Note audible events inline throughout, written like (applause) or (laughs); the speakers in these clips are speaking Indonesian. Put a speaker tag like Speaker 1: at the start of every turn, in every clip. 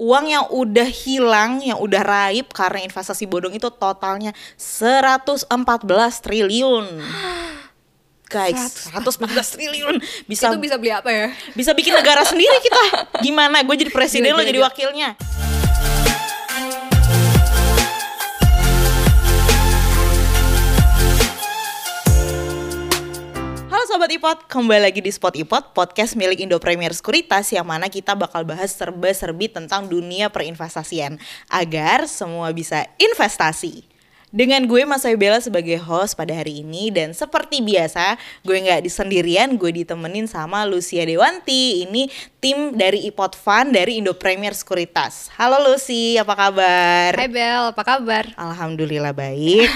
Speaker 1: uang yang udah hilang, yang udah raib karena investasi bodong itu totalnya 114 triliun. Guys, 114 triliun bisa
Speaker 2: itu bisa beli apa ya?
Speaker 1: bisa bikin negara sendiri kita. (laughs) Gimana? Gue jadi presiden
Speaker 2: Gila,
Speaker 1: lo
Speaker 2: gila,
Speaker 1: jadi
Speaker 2: gila.
Speaker 1: wakilnya. Sobat Ipot, kembali lagi di Spot Ipot, podcast milik Indo Premier Sekuritas yang mana kita bakal bahas serba-serbi tentang dunia perinvestasian agar semua bisa investasi. Dengan gue Mas Bella sebagai host pada hari ini dan seperti biasa gue nggak di sendirian, gue ditemenin sama Lucia Dewanti. Ini tim dari Ipot Fund dari Indo Premier Sekuritas. Halo Lucy, apa kabar?
Speaker 2: Hai Bel, apa kabar?
Speaker 1: Alhamdulillah baik.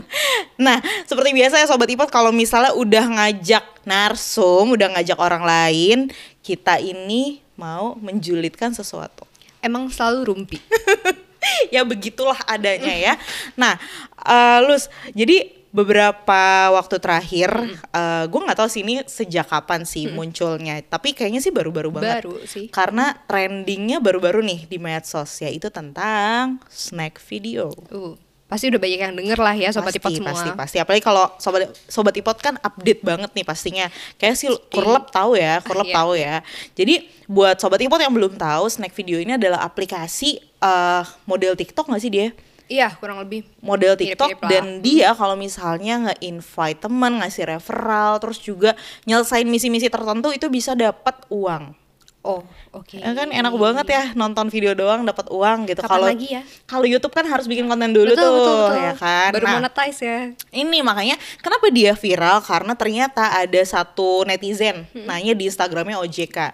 Speaker 1: (laughs) nah, seperti biasa ya sobat Ipot kalau misalnya udah ngajak narsum, udah ngajak orang lain, kita ini mau menjulitkan sesuatu.
Speaker 2: Emang selalu rumpi. (laughs) (laughs)
Speaker 1: ya begitulah adanya ya. Nah, eh, Lus, jadi beberapa waktu terakhir, eh, gue nggak tahu sih ini sejak kapan sih munculnya, tapi kayaknya sih baru-baru banget.
Speaker 2: Baru sih.
Speaker 1: Karena trendingnya baru-baru nih di medsos, yaitu tentang snack video.
Speaker 2: Uh, pasti udah banyak yang denger lah ya sobat
Speaker 1: pasti,
Speaker 2: ipot semua.
Speaker 1: Pasti, pasti. Apalagi kalau sobat sobat ipot kan update banget nih pastinya. Kayak sih kurlep tahu ya, kurlep
Speaker 2: iya.
Speaker 1: tahu ya. Jadi buat sobat ipot yang belum tahu, snack video ini adalah aplikasi eh, model TikTok nggak sih dia?
Speaker 2: Iya, kurang lebih.
Speaker 1: model TikTok
Speaker 2: Mirip-mirip lah.
Speaker 1: dan dia kalau misalnya nge-invite teman, ngasih referral, terus juga nyelesain misi-misi tertentu itu bisa dapat uang.
Speaker 2: Oh, oke.
Speaker 1: Ya kan enak banget ya nonton video doang dapat uang gitu.
Speaker 2: Kapan
Speaker 1: Kalau
Speaker 2: lagi ya?
Speaker 1: kalau YouTube kan harus bikin konten dulu
Speaker 2: Betul,
Speaker 1: tuh,
Speaker 2: betul, betul.
Speaker 1: ya kan.
Speaker 2: Baru
Speaker 1: Nah,
Speaker 2: monetize ya.
Speaker 1: ini makanya kenapa dia viral karena ternyata ada satu netizen
Speaker 2: Hmm.
Speaker 1: nanya di Instagramnya OJK.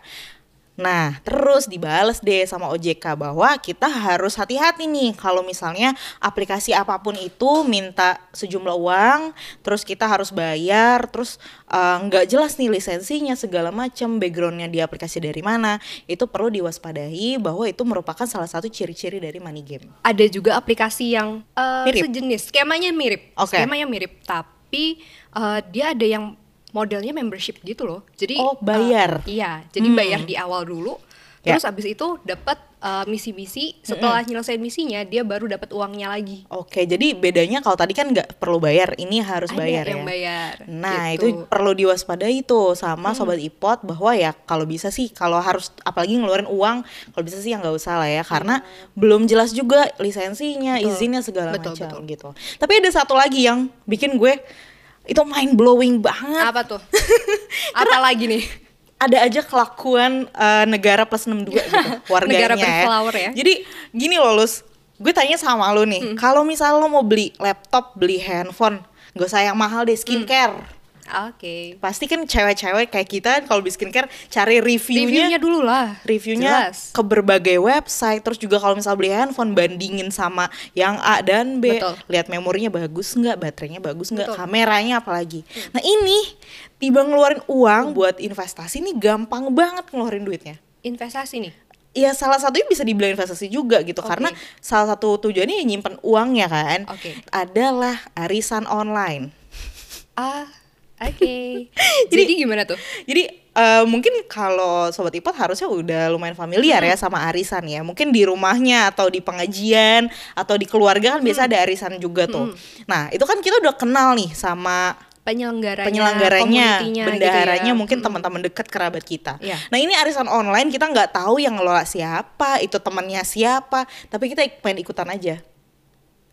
Speaker 1: Nah, terus dibales deh sama OJK bahwa kita harus hati-hati nih kalau misalnya aplikasi apa pun itu minta sejumlah uang, terus kita harus bayar, terus eh, nggak jelas nih lisensinya segala macam, backgroundnya di aplikasi dari mana, itu perlu diwaspadai bahwa itu merupakan salah satu ciri-ciri dari money game.
Speaker 2: Ada juga aplikasi yang eh,
Speaker 1: Mirip.
Speaker 2: sejenis, skemanya mirip.
Speaker 1: Oke.
Speaker 2: Skemanya mirip, tapi eh, dia ada yang modelnya membership gitu loh. Jadi
Speaker 1: Oh, bayar.
Speaker 2: eh, iya, jadi
Speaker 1: Hmm.
Speaker 2: bayar di awal dulu.
Speaker 1: Ya.
Speaker 2: Terus abis itu dapat eh, misi-misi, setelah nyelesain misinya dia baru dapat uangnya lagi.
Speaker 1: Oke, jadi bedanya kalau tadi kan nggak perlu bayar, ini harus
Speaker 2: Ada
Speaker 1: bayar
Speaker 2: yang
Speaker 1: ya.
Speaker 2: bayar.
Speaker 1: Nah,
Speaker 2: gitu.
Speaker 1: itu perlu diwaspadai tuh sama sobat ipot bahwa ya kalau bisa sih kalau harus apalagi ngeluarin uang, kalau bisa sih yang nggak usah lah ya karena belum jelas juga lisensinya,
Speaker 2: Betul.
Speaker 1: izinnya segala
Speaker 2: Betul,
Speaker 1: macam
Speaker 2: betul.
Speaker 1: gitu. Tapi ada satu lagi yang bikin gue itu mind blowing banget.
Speaker 2: apa tuh? (laughs) apa lagi nih?
Speaker 1: ada aja kelakuan eh, negara plus 62 (laughs) gitu warganya
Speaker 2: Negara berflower ya.
Speaker 1: Jadi gini loh Lus, gue tanya sama lo nih,
Speaker 2: Hmm.
Speaker 1: kalau misal lo mau beli laptop, beli handphone, gak usah yang mahal deh skincare.
Speaker 2: Oke.
Speaker 1: Pasti kan cewek-cewek kayak kita kalau beli skincare cari reviewnya,
Speaker 2: Reviewnya dulu lah.
Speaker 1: reviewnya
Speaker 2: Jelas.
Speaker 1: ke berbagai website. Terus juga kalau misal beli handphone bandingin sama yang A dan B,
Speaker 2: Betul.
Speaker 1: lihat memorinya bagus nggak, baterainya bagus nggak.
Speaker 2: Hmm.
Speaker 1: kameranya apalagi. Nah ini tiba ngeluarin uang buat investasi nih gampang banget ngeluarin duitnya.
Speaker 2: Investasi nih.
Speaker 1: Ya salah satunya bisa dibilang investasi juga gitu
Speaker 2: Oke.
Speaker 1: karena salah satu tujuannya ya nyimpen uangnya kan
Speaker 2: Oke.
Speaker 1: adalah arisan online.
Speaker 2: Ah, oke. (laughs) Jadi, gimana tuh?
Speaker 1: Jadi eh, mungkin kalau sobat ipot harusnya udah lumayan familiar ya sama arisan ya. Mungkin di rumahnya atau di pengajian atau di keluarga kan biasa ada arisan juga tuh. Nah itu kan kita udah kenal nih sama
Speaker 2: Penyelenggaranya,
Speaker 1: penyelenggaranya,
Speaker 2: community-nya
Speaker 1: bendaharanya,
Speaker 2: gitu ya.
Speaker 1: mungkin
Speaker 2: Mm.
Speaker 1: teman-teman dekat kerabat kita.
Speaker 2: Iya.
Speaker 1: Nah ini arisan online kita nggak tahu yang ngelola siapa, itu temannya siapa, tapi kita pengen ikutan aja.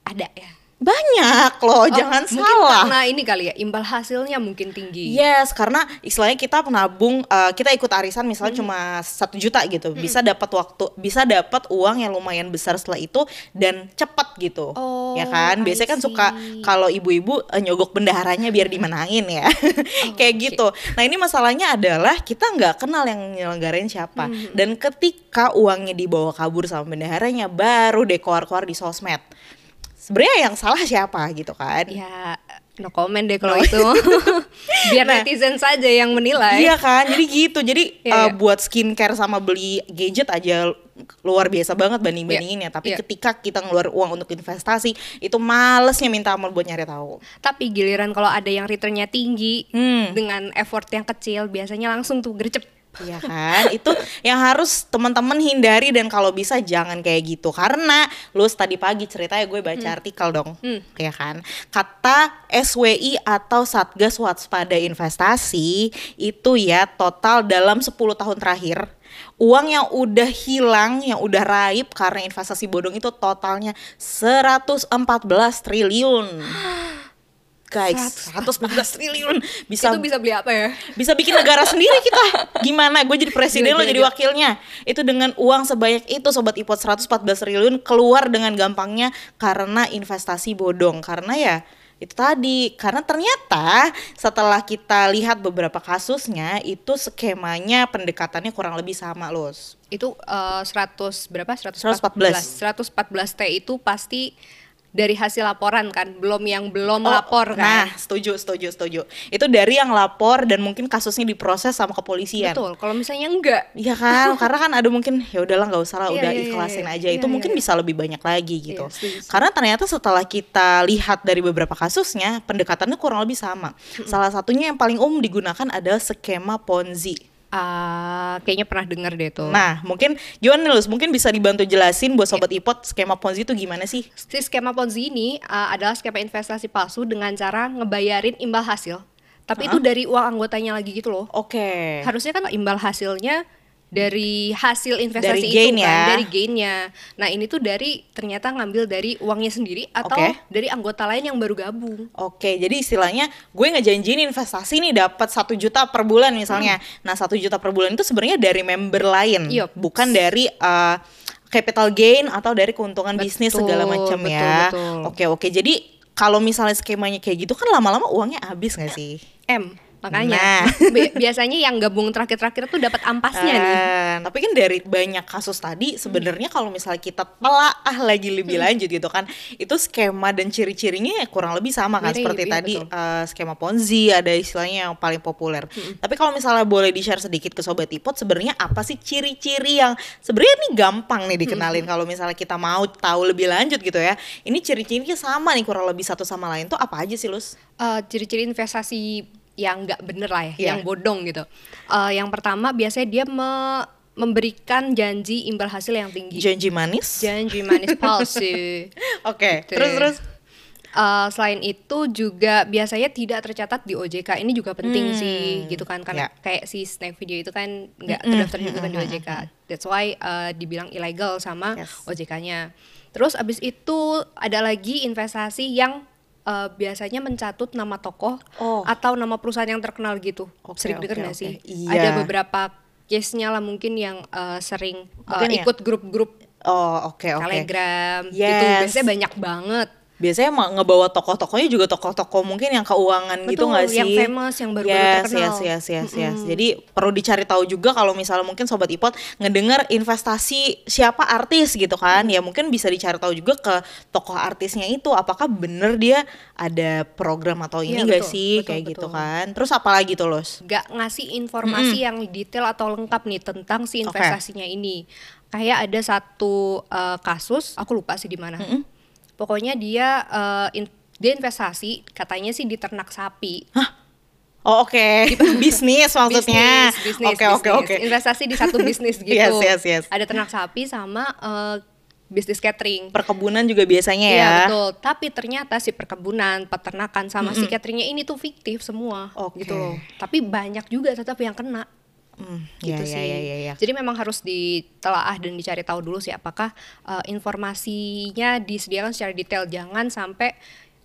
Speaker 2: ada ya.
Speaker 1: Banyak loh,
Speaker 2: Oh,
Speaker 1: jangan
Speaker 2: mungkin
Speaker 1: salah.
Speaker 2: Karena ini kali ya, imbal hasilnya mungkin tinggi.
Speaker 1: Yes, karena istilahnya kita penabung, eh, kita ikut arisan misalnya
Speaker 2: Hmm.
Speaker 1: cuma satu juta gitu, bisa dapat waktu, bisa dapat uang yang lumayan besar setelah itu dan cepat gitu,
Speaker 2: Oh,
Speaker 1: ya kan? Biasanya kan suka kalau ibu-ibu eh, nyogok bendaharanya biar dimenangin ya, (laughs) kayak
Speaker 2: Oh, oke.
Speaker 1: gitu. Nah ini masalahnya adalah kita nggak kenal yang nyelenggarain siapa,
Speaker 2: Hmm.
Speaker 1: dan ketika uangnya dibawa kabur sama bendaharanya, baru deh keluar-keluar di sosmed. Sebenarnya yang salah siapa gitu kan?
Speaker 2: Ya, no comment deh kalau itu. (laughs) Biar
Speaker 1: Nah.
Speaker 2: netizen saja yang menilai.
Speaker 1: Iya kan, jadi gitu. Jadi
Speaker 2: Iya,
Speaker 1: uh,
Speaker 2: iya.
Speaker 1: buat skincare sama beli gadget aja luar biasa banget banding bandinginnya. Tapi
Speaker 2: iya.
Speaker 1: ketika kita ngeluar uang untuk investasi, itu malesnya minta ampun buat nyari tahu.
Speaker 2: Tapi giliran kalau ada yang returnnya tinggi
Speaker 1: Hmm.
Speaker 2: dengan effort yang kecil, biasanya langsung tuh gercep.
Speaker 1: Iya kan? Itu yang harus teman-teman hindari dan kalau bisa jangan kayak gitu. Karena lu tadi pagi ceritanya gue baca artikel dong.
Speaker 2: Hmm.
Speaker 1: Ya kan? Kata SWI atau Satgas Waspada Investasi itu ya total dalam 10 tahun terakhir uang yang udah hilang, yang udah raib karena investasi bodong itu totalnya 114 triliun. (gasps) Guys, 114 (laughs) triliun. Bisa
Speaker 2: itu bisa beli apa ya?
Speaker 1: Bisa bikin negara sendiri kita. Gimana? Gue jadi presiden
Speaker 2: Gila,
Speaker 1: lo
Speaker 2: gila,
Speaker 1: jadi
Speaker 2: gila.
Speaker 1: wakilnya. Itu dengan uang sebanyak itu sobat ipot 114 triliun keluar dengan gampangnya karena investasi bodong. Karena ya itu tadi. Karena ternyata setelah kita lihat beberapa kasusnya itu skemanya pendekatannya kurang lebih sama los.
Speaker 2: Itu eh, 100 berapa?
Speaker 1: 114.
Speaker 2: 114 T itu pasti dari hasil laporan kan belum yang belum lapor
Speaker 1: nah
Speaker 2: kan
Speaker 1: setuju setuju setuju itu dari yang lapor dan mungkin kasusnya diproses sama kepolisian
Speaker 2: betul kalau misalnya enggak
Speaker 1: Iya kan, (laughs) karena kan ada mungkin ya udahlah nggak usah lah,
Speaker 2: Iya,
Speaker 1: udah
Speaker 2: iya, iya,
Speaker 1: ikhlasin
Speaker 2: iya.
Speaker 1: aja.
Speaker 2: Iya,
Speaker 1: itu
Speaker 2: iya,
Speaker 1: mungkin bisa lebih banyak lagi gitu.
Speaker 2: Setuju, setuju.
Speaker 1: Karena ternyata setelah kita lihat dari beberapa kasusnya, pendekatannya kurang lebih sama. Salah satunya yang paling umum digunakan adalah skema Ponzi.
Speaker 2: Ah, kayaknya pernah dengar deh tuh
Speaker 1: Nah, mungkin gimana nih, Lus? Mungkin bisa dibantu jelasin buat sobat ipot skema Ponzi itu gimana sih?
Speaker 2: si skema Ponzi ini uh, adalah skema investasi palsu dengan cara ngebayarin imbal hasil tapi itu dari uang anggotanya lagi gitu loh
Speaker 1: Oke.
Speaker 2: harusnya kan imbal hasilnya dari hasil investasi
Speaker 1: Dari
Speaker 2: itu kan
Speaker 1: ya.
Speaker 2: dari gainnya nah ini tuh dari ternyata ngambil dari uangnya sendiri atau
Speaker 1: Oke.
Speaker 2: dari anggota lain yang baru gabung
Speaker 1: Oke, jadi istilahnya gue ngejanjiin investasi nih dapat satu juta per bulan misalnya. Nah, satu juta per bulan itu sebenarnya dari member lain,
Speaker 2: Iya.
Speaker 1: bukan dari uh, capital gain atau dari keuntungan bisnis
Speaker 2: Betul,
Speaker 1: segala macam ya.
Speaker 2: betul.
Speaker 1: Oke, oke. Jadi kalau misalnya skemanya kayak gitu kan lama-lama uangnya habis nggak sih?
Speaker 2: M makanya
Speaker 1: Nah. (laughs)
Speaker 2: Bi- biasanya yang gabung terakhir-terakhir tuh dapat ampasnya nih
Speaker 1: Eh, Tapi kan dari banyak kasus tadi sebenarnya kalau misalnya kita telaah lagi lebih
Speaker 2: Hmm.
Speaker 1: lanjut gitu kan, itu skema dan ciri-cirinya ya kurang lebih sama kan
Speaker 2: Mirip,
Speaker 1: seperti
Speaker 2: iya,
Speaker 1: tadi
Speaker 2: betul.
Speaker 1: eh, skema Ponzi ada istilahnya yang paling populer.
Speaker 2: Hmm.
Speaker 1: Tapi kalau misalnya boleh di-share sedikit ke sobat Ipot sebenarnya apa sih ciri-ciri yang sebenarnya ini gampang nih
Speaker 2: Hmm.
Speaker 1: dikenalin kalau misalnya kita mau tahu lebih lanjut gitu ya. Ini ciri-cirinya sama nih kurang lebih satu sama lain tuh apa aja sih, Lus?
Speaker 2: Eh, ciri-ciri investasi yang nggak bener lah ya,
Speaker 1: Iya.
Speaker 2: yang bodong gitu. Eh, yang pertama biasanya dia me- memberikan janji imbal hasil yang tinggi.
Speaker 1: Janji manis?
Speaker 2: janji manis (laughs) palsu.
Speaker 1: Oke,
Speaker 2: Gitu.
Speaker 1: terus terus
Speaker 2: Eh, selain itu juga biasanya tidak tercatat di OJK. Ini juga penting
Speaker 1: Hmm,
Speaker 2: sih gitu kan karena
Speaker 1: ya.
Speaker 2: kayak si snack video itu kan nggak terdaftar juga kan di OJK. That's why eh, dibilang ilegal sama
Speaker 1: Yes.
Speaker 2: OJK-nya. Terus abis itu ada lagi investasi yang eh, biasanya mencatut nama tokoh
Speaker 1: Oh.
Speaker 2: atau nama perusahaan yang terkenal gitu.
Speaker 1: Oke,
Speaker 2: sering
Speaker 1: oke,
Speaker 2: denger nggak
Speaker 1: oke.
Speaker 2: sih?
Speaker 1: Iya.
Speaker 2: Ada beberapa case-nya lah mungkin yang eh, sering
Speaker 1: ya.
Speaker 2: ikut grup-grup
Speaker 1: Oh, oke oke.
Speaker 2: telegram gitu.
Speaker 1: Yes.
Speaker 2: Biasanya banyak banget.
Speaker 1: Biasanya ngebawa tokoh-tokohnya juga tokoh-tokoh mungkin yang keuangan gitu
Speaker 2: Betul,
Speaker 1: nggak sih?
Speaker 2: yang famous, yang baru-baru
Speaker 1: yes,
Speaker 2: terkenal.
Speaker 1: Yes, yes, yes, yes. Jadi perlu dicari tahu juga kalau misalnya mungkin sobat Ipot ngedengar investasi siapa artis gitu kan, ya mungkin bisa dicari tahu juga ke tokoh artisnya itu apakah bener dia ada program atau ini
Speaker 2: betul,
Speaker 1: sih
Speaker 2: betul,
Speaker 1: kayak gitu
Speaker 2: betul.
Speaker 1: kan. Terus apa lagi tuh Los?
Speaker 2: nggak ngasih informasi yang detail atau lengkap nih tentang si investasinya ini. Kayak ada satu eh, kasus, aku lupa sih di mana. Pokoknya dia eh, in- dia investasi, katanya sih di ternak sapi.
Speaker 1: Oh oke, bisnis (laughs) maksudnya.
Speaker 2: Bisnis, bisnis,
Speaker 1: Oke oke oke.
Speaker 2: Investasi di satu bisnis (laughs) gitu.
Speaker 1: Yes, yes, yes.
Speaker 2: Ada ternak sapi sama eh, bisnis catering.
Speaker 1: Perkebunan juga biasanya ya.
Speaker 2: Iya betul. Tapi ternyata si perkebunan, peternakan sama si cateringnya ini tuh fiktif semua,
Speaker 1: Oke.
Speaker 2: gitu loh. Tapi banyak juga tetap yang kena.
Speaker 1: Hmm,
Speaker 2: gitu
Speaker 1: ya,
Speaker 2: sih.
Speaker 1: ya, ya, ya, ya.
Speaker 2: Jadi memang harus ditelaah dan dicari tahu dulu sih apakah uh, informasinya disediakan secara detail. Jangan sampai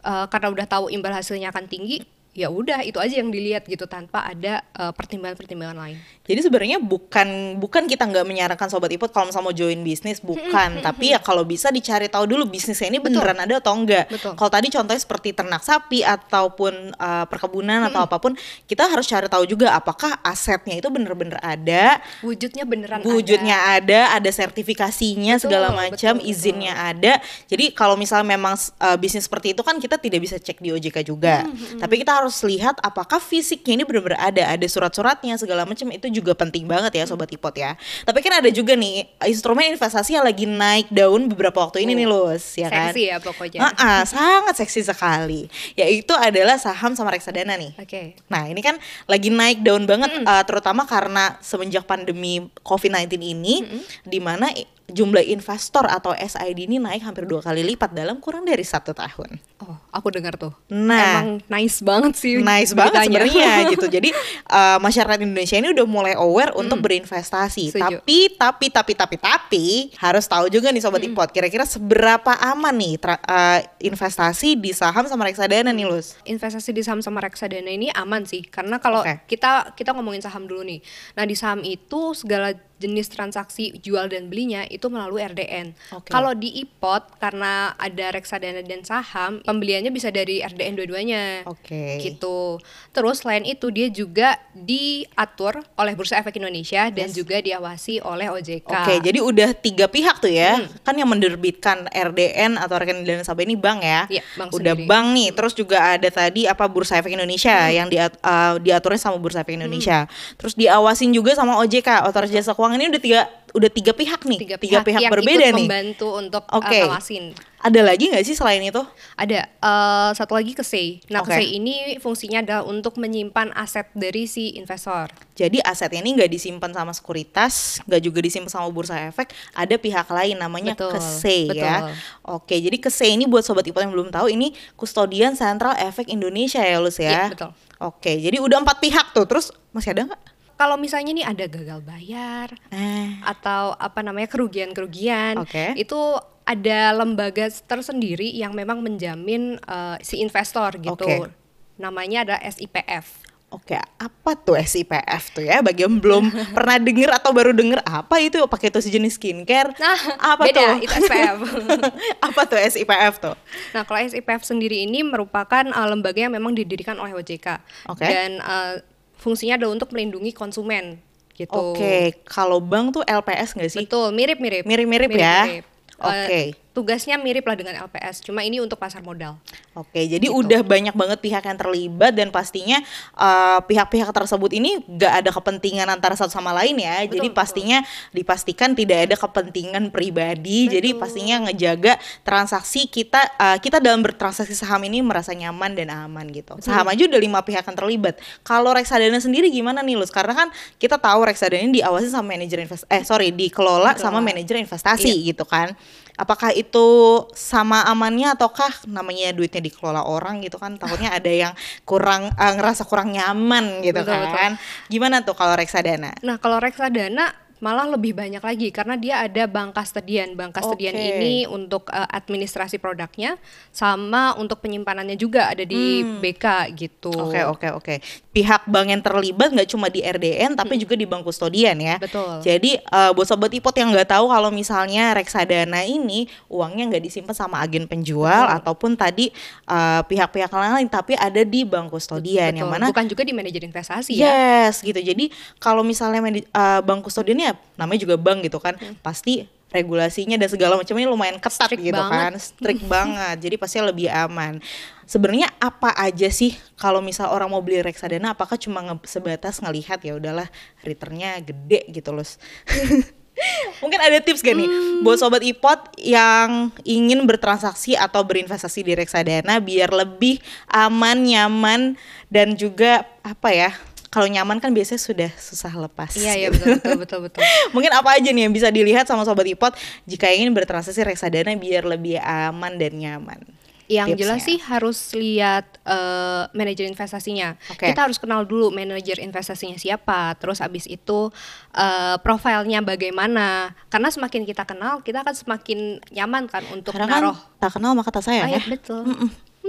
Speaker 2: uh, karena udah tahu imbal hasilnya akan tinggi, ya udah itu aja yang dilihat gitu tanpa ada uh, pertimbangan-pertimbangan lain.
Speaker 1: Jadi sebenarnya bukan bukan kita nggak menyarankan sobat ipot kalau misalnya mau join bisnis bukan, tapi ya kalau bisa dicari tahu dulu bisnisnya ini beneran ada atau enggak.
Speaker 2: Betul.
Speaker 1: Kalau tadi contohnya seperti ternak sapi ataupun uh, perkebunan atau apa pun, kita harus cari tahu juga apakah asetnya itu bener-bener ada,
Speaker 2: Wujudnya beneran
Speaker 1: wujudnya ada, ada sertifikasinya
Speaker 2: Betul,
Speaker 1: segala macam,
Speaker 2: betul,
Speaker 1: izinnya ada. Jadi kalau misalnya memang uh, bisnis seperti itu kan kita tidak bisa cek di OJK juga.
Speaker 2: Hmm,
Speaker 1: Tapi kita harus harus lihat apakah fisiknya ini benar-benar ada, ada surat-suratnya segala macam itu juga penting banget ya sobat ipot ya. Tapi kan ada juga nih instrumen investasi yang lagi naik daun beberapa waktu ini
Speaker 2: Oh,
Speaker 1: nih Lus, ya kan?
Speaker 2: seksi ya pokoknya.
Speaker 1: Ah, ah, sangat seksi sekali. Yaitu adalah saham sama reksadana nih.
Speaker 2: Oke.
Speaker 1: Nah ini kan lagi naik daun banget, uh, terutama karena semenjak pandemi COVID-19 ini, di mana jumlah investor atau SID ini naik hampir dua kali lipat dalam kurang dari satu tahun.
Speaker 2: Oh, aku dengar tuh.
Speaker 1: Nah.
Speaker 2: Emang nice banget sih.
Speaker 1: Nice banget sebenarnya (laughs) gitu. Jadi uh, masyarakat Indonesia ini udah mulai aware untuk berinvestasi.
Speaker 2: Setuju.
Speaker 1: Tapi tapi tapi tapi tapi harus tahu juga nih sobat import, kira-kira seberapa aman nih tra- uh, investasi di saham sama reksadana nih Lus?
Speaker 2: investasi di saham sama reksadana ini aman sih karena kalau
Speaker 1: Oke.
Speaker 2: kita kita ngomongin saham dulu nih nah di saham itu segala jenis transaksi jual dan belinya itu melalui RDN
Speaker 1: Oke.
Speaker 2: kalau di IPOT karena ada reksadana dan saham pembeliannya bisa dari RDN dua-duanya
Speaker 1: Oke.
Speaker 2: gitu terus selain itu dia juga diatur oleh Bursa Efek Indonesia dan
Speaker 1: Yes.
Speaker 2: juga diawasi oleh OJK
Speaker 1: Oke, jadi udah tiga pihak tuh ya,
Speaker 2: Hmm.
Speaker 1: kan yang menerbitkan RDN atau rekening dana nasabah ini bank ya.
Speaker 2: Iya, bank
Speaker 1: udah
Speaker 2: sendiri.
Speaker 1: bank nih, terus juga ada tadi apa Bursa Efek Indonesia
Speaker 2: Hmm.
Speaker 1: yang diat, uh, diaturnya sama Bursa Efek Indonesia. Terus diawasin juga sama OJK, Otoritas Jasa Keuangan ini udah tiga udah tiga pihak nih,
Speaker 2: tiga pihak, yang
Speaker 1: berbeda
Speaker 2: ikut
Speaker 1: nih.
Speaker 2: membantu untuk uh,
Speaker 1: Oke.
Speaker 2: ngawasin
Speaker 1: Ada lagi nggak sih selain itu?
Speaker 2: Ada eh, satu lagi KSEI. Nah,
Speaker 1: Oke.
Speaker 2: KSEI ini fungsinya adalah untuk menyimpan aset dari si investor.
Speaker 1: Jadi asetnya ini nggak disimpan sama sekuritas, nggak juga disimpan sama bursa efek, ada pihak lain namanya
Speaker 2: Betul,
Speaker 1: KSE ya.
Speaker 2: betul.
Speaker 1: Oke, jadi KSE ini buat sobat ipot yang belum tahu ini kustodian sentral efek Indonesia ya Lus ya.
Speaker 2: Iya, betul.
Speaker 1: Oke, jadi udah empat pihak tuh. Terus masih ada nggak?
Speaker 2: Kalau misalnya nih ada gagal bayar
Speaker 1: Eh,
Speaker 2: atau apa namanya kerugian-kerugian,
Speaker 1: Oke.
Speaker 2: itu ada lembaga tersendiri yang memang menjamin eh, si investor gitu.
Speaker 1: Oke.
Speaker 2: Namanya ada SIPF.
Speaker 1: Oke, apa tuh SIPF tuh ya? Bagi yang belum (laughs) pernah denger atau baru denger apa itu pakai itu sejenis skincare?
Speaker 2: Nah,
Speaker 1: apa
Speaker 2: beda,
Speaker 1: tuh?
Speaker 2: itu SPF. (laughs)
Speaker 1: apa tuh SIPF tuh?
Speaker 2: Nah, kalau SIPF sendiri ini merupakan uh, lembaga yang memang didirikan oleh OJK
Speaker 1: Oke.
Speaker 2: dan uh, fungsinya adalah untuk melindungi konsumen gitu.
Speaker 1: Oke, kalau bank tuh LPS nggak sih?
Speaker 2: Betul, mirip-mirip.
Speaker 1: Mirip-mirip ya? Oke.
Speaker 2: Eh, tugasnya mirip lah dengan LPS, cuma ini untuk pasar modal.
Speaker 1: Oke, jadi
Speaker 2: Gitu.
Speaker 1: udah banyak banget pihak yang terlibat dan pastinya eh, pihak-pihak tersebut ini gak ada kepentingan antara satu sama lain ya. jadi
Speaker 2: betul.
Speaker 1: pastinya dipastikan tidak ada kepentingan pribadi. Jadi pastinya ngejaga transaksi kita eh, kita dalam bertransaksi saham ini merasa nyaman dan aman gitu. Saham aja udah lima pihak yang terlibat. Kalau reksadana sendiri gimana nih Lus? Karena kan kita tahu reksadana ini diawasi sama manajer invest eh sorry dikelola sama manajer investasi
Speaker 2: Iya.
Speaker 1: gitu kan. Apakah itu sama amannya ataukah namanya duitnya dikelola orang gitu kan takutnya ada yang kurang eh, ngerasa kurang nyaman gitu
Speaker 2: Betul, betul.
Speaker 1: kan. Gimana tuh kalau reksadana?
Speaker 2: Nah, kalau reksadana malah lebih banyak lagi karena dia ada bank kastedian. Bank kastedian
Speaker 1: Oke.
Speaker 2: ini untuk eh, administrasi produknya sama untuk penyimpanannya juga ada di BK gitu.
Speaker 1: Hmm. Oke oke oke. Pihak bank yang terlibat nggak cuma di RDN tapi juga di bank kustodian ya.
Speaker 2: Hmm. Betul.
Speaker 1: Jadi eh, buat sobat ipot yang nggak tahu kalau misalnya reksadana ini uangnya nggak disimpan sama agen penjual
Speaker 2: Betul.
Speaker 1: ataupun tadi eh, pihak-pihak lain tapi ada di bank kustodian yang
Speaker 2: Betul.
Speaker 1: mana
Speaker 2: bukan juga di manajer investasi ya.
Speaker 1: Yes, gitu. Jadi kalau misalnya uh, bank kustodian ya namanya juga bank gitu kan, pasti regulasinya dan segala macamnya lumayan ketat
Speaker 2: Strict
Speaker 1: gitu kan,
Speaker 2: banget.
Speaker 1: strict banget. Jadi pasti lebih aman. Sebenarnya apa aja sih kalau misal orang mau beli reksadana apakah cuma nge- sebatas ngelihat ya udahlah returnnya gede gitu loh. (laughs) Mungkin ada tips gak nih buat sobat ipot yang ingin bertransaksi atau berinvestasi di reksadana biar lebih aman, nyaman dan juga apa ya? Kalau nyaman kan biasanya sudah susah lepas.
Speaker 2: Iya iya
Speaker 1: gitu.
Speaker 2: betul betul betul betul. (laughs)
Speaker 1: Mungkin apa aja nih yang bisa dilihat sama sobat ipot jika ingin bertransaksi reksadana biar lebih aman dan nyaman.
Speaker 2: Yang
Speaker 1: Tipsnya.
Speaker 2: jelas sih harus lihat eh, manajer investasinya.
Speaker 1: Oke.
Speaker 2: Kita harus kenal dulu manajer investasinya siapa. Terus abis itu eh, profilnya bagaimana. Karena semakin kita kenal, kita akan semakin nyaman kan untuk
Speaker 1: Karena kan
Speaker 2: naruh.
Speaker 1: tak kenal maka tak sayang
Speaker 2: Ah,
Speaker 1: ya.
Speaker 2: ya, betul.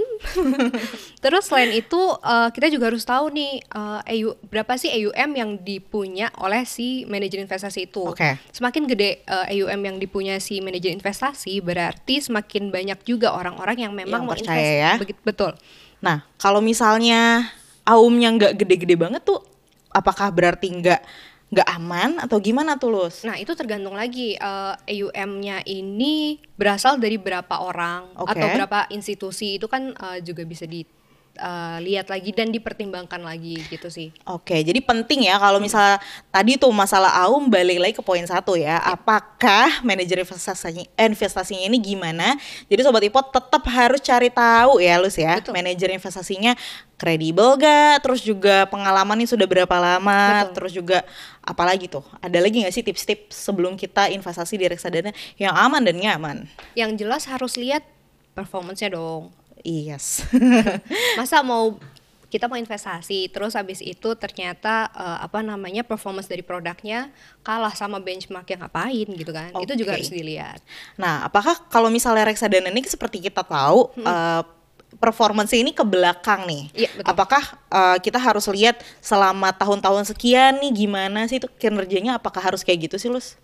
Speaker 2: (laughs) Terus selain itu eh, kita juga harus tahu nih eh, EU berapa sih EUM yang dipunya oleh si manajer investasi itu.
Speaker 1: Oke.
Speaker 2: Semakin gede eh, EUM yang dipunya si manajer investasi berarti semakin banyak juga orang-orang yang memang
Speaker 1: Yang
Speaker 2: mau
Speaker 1: percaya
Speaker 2: invest.
Speaker 1: ya.
Speaker 2: Begit- betul.
Speaker 1: Nah, kalau misalnya aumnya nggak gede-gede banget tuh, apakah berarti nggak nggak aman atau gimana tuh Lus?
Speaker 2: Nah, itu tergantung lagi eh, EUM-nya ini berasal dari berapa orang
Speaker 1: Oke.
Speaker 2: atau berapa institusi itu kan eh, juga bisa di uh, lihat lagi dan dipertimbangkan lagi gitu sih.
Speaker 1: Oke, jadi penting ya kalau misalnya tadi tuh masalah Aum balik lagi ke poin satu ya. Apakah manajer investasinya investasinya ini gimana? Jadi sobat Ipot tetap harus cari tahu ya Lus ya.
Speaker 2: Betul.
Speaker 1: Manajer investasinya kredibel gak? Terus juga pengalamannya sudah berapa lama?
Speaker 2: Betul.
Speaker 1: Terus juga apalagi tuh? Ada lagi nggak sih tips-tips sebelum kita investasi di reksadana yang aman dan nyaman?
Speaker 2: Yang jelas harus lihat performance-nya dong.
Speaker 1: Yes. (laughs)
Speaker 2: Masa mau kita mau investasi terus habis itu ternyata uh, apa namanya performance dari produknya kalah sama benchmark yang ngapain gitu kan. Itu juga harus dilihat.
Speaker 1: Nah, apakah kalau misalnya reksadana ini seperti kita tahu eh, performance ini ke belakang nih?
Speaker 2: Hmm. Iya, betul.
Speaker 1: Apakah eh, kita harus lihat selama tahun-tahun sekian nih gimana sih itu kinerjanya? Apakah harus kayak gitu sih, Lus?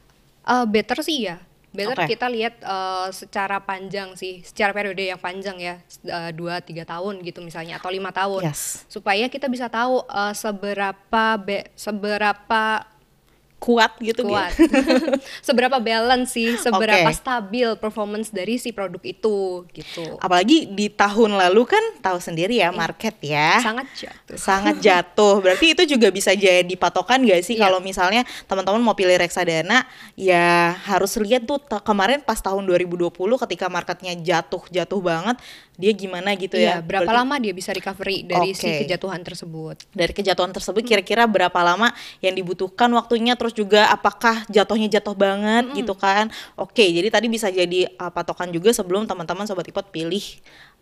Speaker 2: Uh, better sih ya. Better
Speaker 1: Oke.
Speaker 2: kita lihat uh, secara panjang sih, secara periode yang panjang ya, uh, dua tiga tahun gitu misalnya atau lima tahun,
Speaker 1: Yes.
Speaker 2: supaya kita bisa tahu uh, seberapa be- seberapa
Speaker 1: Kuat gitu
Speaker 2: kuat,
Speaker 1: gitu. (laughs)
Speaker 2: seberapa balance sih, seberapa
Speaker 1: Oke.
Speaker 2: stabil performance dari si produk itu gitu.
Speaker 1: Apalagi di tahun lalu kan tahu sendiri ya market ya.
Speaker 2: Sangat jatuh.
Speaker 1: sangat (laughs) jatuh. Berarti itu juga bisa jadi patokan gak sih
Speaker 2: Iya.
Speaker 1: kalau misalnya teman-teman mau pilih reksadana ya harus lihat tuh kemarin pas tahun 2020 ketika marketnya jatuh-jatuh banget dia gimana gitu
Speaker 2: Iya,
Speaker 1: ya.
Speaker 2: berapa
Speaker 1: Berarti
Speaker 2: lama dia bisa recovery dari si
Speaker 1: Oke.
Speaker 2: kejatuhan tersebut?
Speaker 1: dari kejatuhan tersebut kira-kira berapa lama yang dibutuhkan waktunya terus juga apakah jatuhnya jatuh banget gitu kan. Oke, jadi tadi bisa jadi uh, patokan juga sebelum teman-teman sobat ipot pilih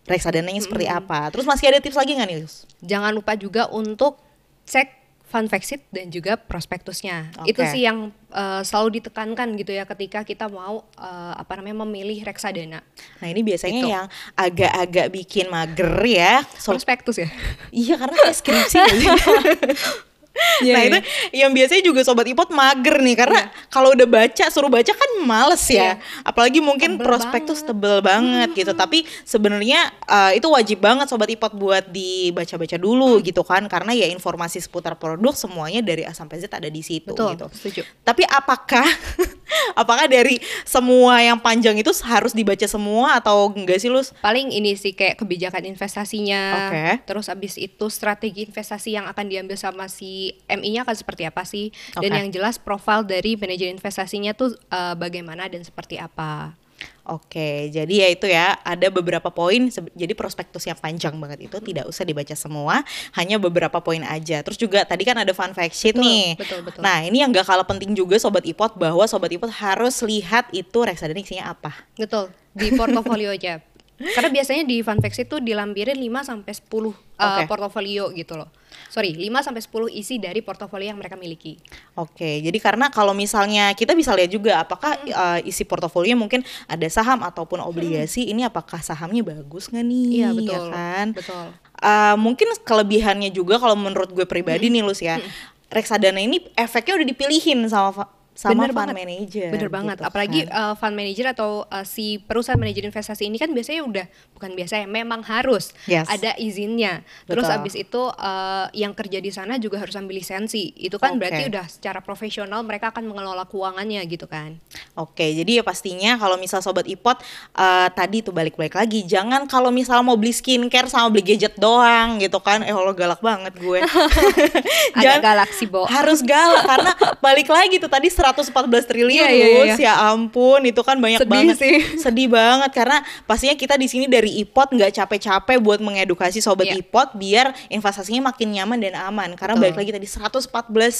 Speaker 1: reksadananya seperti apa. Terus masih ada tips lagi nggak nih?
Speaker 2: Jangan lupa juga untuk cek fund fact sheet dan juga prospektusnya.
Speaker 1: Oke.
Speaker 2: Itu sih yang uh, selalu ditekankan gitu ya ketika kita mau uh, apa namanya memilih reksadana.
Speaker 1: Nah ini biasanya
Speaker 2: Gitu.
Speaker 1: yang agak-agak bikin mager ya. So-
Speaker 2: Prospektus ya.
Speaker 1: iya karena skripsi (laughs)
Speaker 2: Iya,
Speaker 1: nah
Speaker 2: iya.
Speaker 1: itu yang biasanya juga sobat ipot mager nih karena kalau udah baca suruh baca kan males ya.
Speaker 2: Iya.
Speaker 1: Apalagi mungkin
Speaker 2: Tebel
Speaker 1: prospektus
Speaker 2: banget.
Speaker 1: tebel banget gitu. Tapi sebenarnya uh, itu wajib banget sobat ipot buat dibaca-baca dulu gitu kan karena ya informasi seputar produk semuanya dari A sampai Z ada di situ
Speaker 2: Betul,
Speaker 1: gitu.
Speaker 2: setuju.
Speaker 1: Tapi apakah (laughs) apakah dari semua yang panjang itu harus dibaca semua atau enggak sih Lus?
Speaker 2: Paling ini sih kayak kebijakan investasinya.
Speaker 1: Oke.
Speaker 2: Terus abis itu strategi investasi yang akan diambil sama si MI-nya akan seperti apa sih? Dan yang jelas profil dari manajer investasinya tuh uh, bagaimana dan seperti apa.
Speaker 1: Oke, jadi ya itu ya ada beberapa poin. Jadi prospektus yang panjang banget itu tidak usah dibaca semua, hanya beberapa poin aja. Terus juga tadi kan ada fun fact sheet
Speaker 2: Betul,
Speaker 1: nih.
Speaker 2: betul, betul.
Speaker 1: Nah ini yang gak kalah penting juga sobat ipot bahwa sobat ipot harus lihat itu reksadana isinya apa.
Speaker 2: Betul, di portofolio aja. (laughs) Karena biasanya di sheet tuh dilampirin 5 sampai 10 uh,
Speaker 1: Oke.
Speaker 2: portofolio gitu loh. Sorry, 5 sampai 10 isi dari portofolio yang mereka miliki.
Speaker 1: Oke, jadi karena kalau misalnya kita bisa lihat juga apakah
Speaker 2: Hmm.
Speaker 1: uh, isi portofolio mungkin ada saham ataupun obligasi, ini apakah sahamnya bagus nggak nih?
Speaker 2: Iya,
Speaker 1: ya
Speaker 2: betul.
Speaker 1: kan?
Speaker 2: Betul.
Speaker 1: Uh, mungkin kelebihannya juga kalau menurut gue pribadi nih Lus ya, reksadana ini efeknya udah dipilihin sama sama
Speaker 2: Bener
Speaker 1: fund
Speaker 2: banget.
Speaker 1: manager.
Speaker 2: Bener banget.
Speaker 1: gitu
Speaker 2: Apalagi
Speaker 1: kan.
Speaker 2: uh, fund manager atau uh, si perusahaan manajer investasi ini kan biasanya udah bukan biasa ya, memang harus
Speaker 1: Yes.
Speaker 2: ada izinnya. Terus
Speaker 1: Betul.
Speaker 2: abis itu uh, yang kerja di sana juga harus ambil lisensi. Itu kan
Speaker 1: Oke.
Speaker 2: berarti udah secara profesional mereka akan mengelola keuangannya gitu kan.
Speaker 1: Oke, jadi ya pastinya kalau misal sobat ipot uh, tadi tuh balik-balik lagi, jangan kalau misal mau beli skincare sama beli gadget doang gitu kan, eh Allah galak banget gue. (laughs)
Speaker 2: Agak galak sih, Bo.
Speaker 1: Harus galak karena balik lagi tuh tadi 114 triliun
Speaker 2: Iya, iya,
Speaker 1: Lus,
Speaker 2: iya.
Speaker 1: ya ampun itu kan banyak
Speaker 2: Sedih
Speaker 1: banget
Speaker 2: sih. (laughs)
Speaker 1: sedih banget karena pastinya kita di sini dari ipot nggak capek-capek buat mengedukasi sobat
Speaker 2: Iya.
Speaker 1: ipot biar investasinya makin nyaman dan aman karena
Speaker 2: Betul.
Speaker 1: balik lagi tadi 114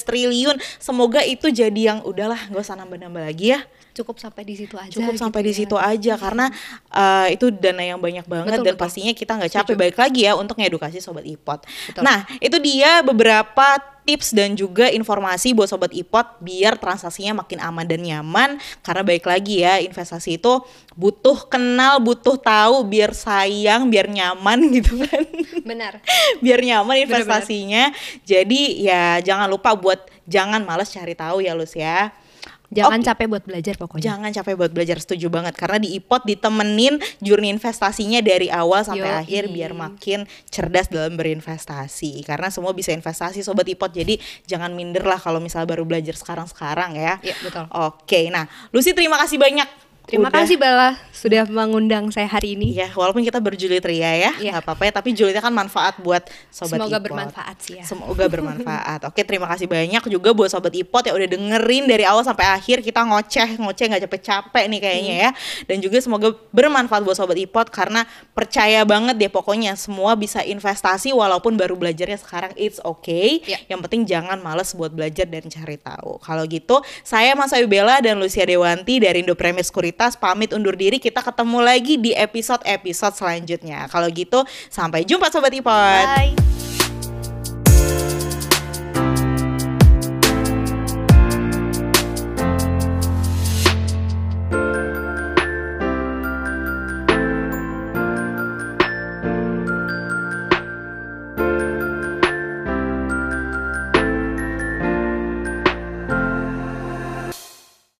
Speaker 1: triliun semoga itu jadi yang udahlah nggak usah nambah-nambah lagi ya
Speaker 2: Cukup sampai di situ aja.
Speaker 1: cukup
Speaker 2: gitu
Speaker 1: sampai di
Speaker 2: ya.
Speaker 1: situ aja karena uh, itu dana yang banyak banget
Speaker 2: Betul,
Speaker 1: dan
Speaker 2: betul.
Speaker 1: pastinya kita nggak capek
Speaker 2: Setuju.
Speaker 1: balik lagi ya untuk ngedukasi sobat ipot.
Speaker 2: Betul.
Speaker 1: Nah itu dia beberapa tips dan juga informasi buat sobat ipot biar transaksinya makin aman dan nyaman karena baik lagi ya investasi itu butuh kenal butuh tahu biar sayang biar nyaman (laughs) gitu kan
Speaker 2: Benar.
Speaker 1: biar nyaman
Speaker 2: Bener-bener.
Speaker 1: investasinya jadi ya jangan lupa buat jangan males cari tahu ya Lus ya
Speaker 2: Jangan capek buat belajar pokoknya.
Speaker 1: Jangan capek buat belajar setuju banget karena di IPOT ditemenin journey investasinya dari awal sampai
Speaker 2: Yoi.
Speaker 1: akhir biar makin cerdas dalam berinvestasi karena semua bisa investasi sobat IPOT jadi jangan minder lah kalau misalnya baru belajar sekarang-sekarang ya.
Speaker 2: Iya, betul.
Speaker 1: Oke, nah Lucy terima kasih banyak.
Speaker 2: Terima
Speaker 1: Udah
Speaker 2: kasih Bella sudah mengundang saya hari ini.
Speaker 1: Iya, walaupun kita berjulit ria ya,
Speaker 2: Iya.
Speaker 1: nggak apa-apa ya. Tapi julitnya kan manfaat buat sobat
Speaker 2: Semoga
Speaker 1: Ipot.
Speaker 2: bermanfaat sih ya.
Speaker 1: Semoga (laughs) bermanfaat. Oke, terima kasih banyak juga buat sobat Ipot yang udah dengerin dari awal sampai akhir kita ngoceh ngoceh nggak capek-capek nih kayaknya
Speaker 2: Hmm.
Speaker 1: ya. Dan juga semoga bermanfaat buat sobat Ipot karena percaya banget deh pokoknya semua bisa investasi walaupun baru belajarnya sekarang it's okay.
Speaker 2: Iya.
Speaker 1: Yang penting jangan males buat belajar dan cari tahu. Kalau gitu, saya Mas Ayu Bella dan Lucia Dewanti dari Indo Premier Sekuritas pamit undur diri. Kita ketemu lagi di episode-episode selanjutnya. Kalau gitu, sampai jumpa sobat Ipot.
Speaker 2: Bye.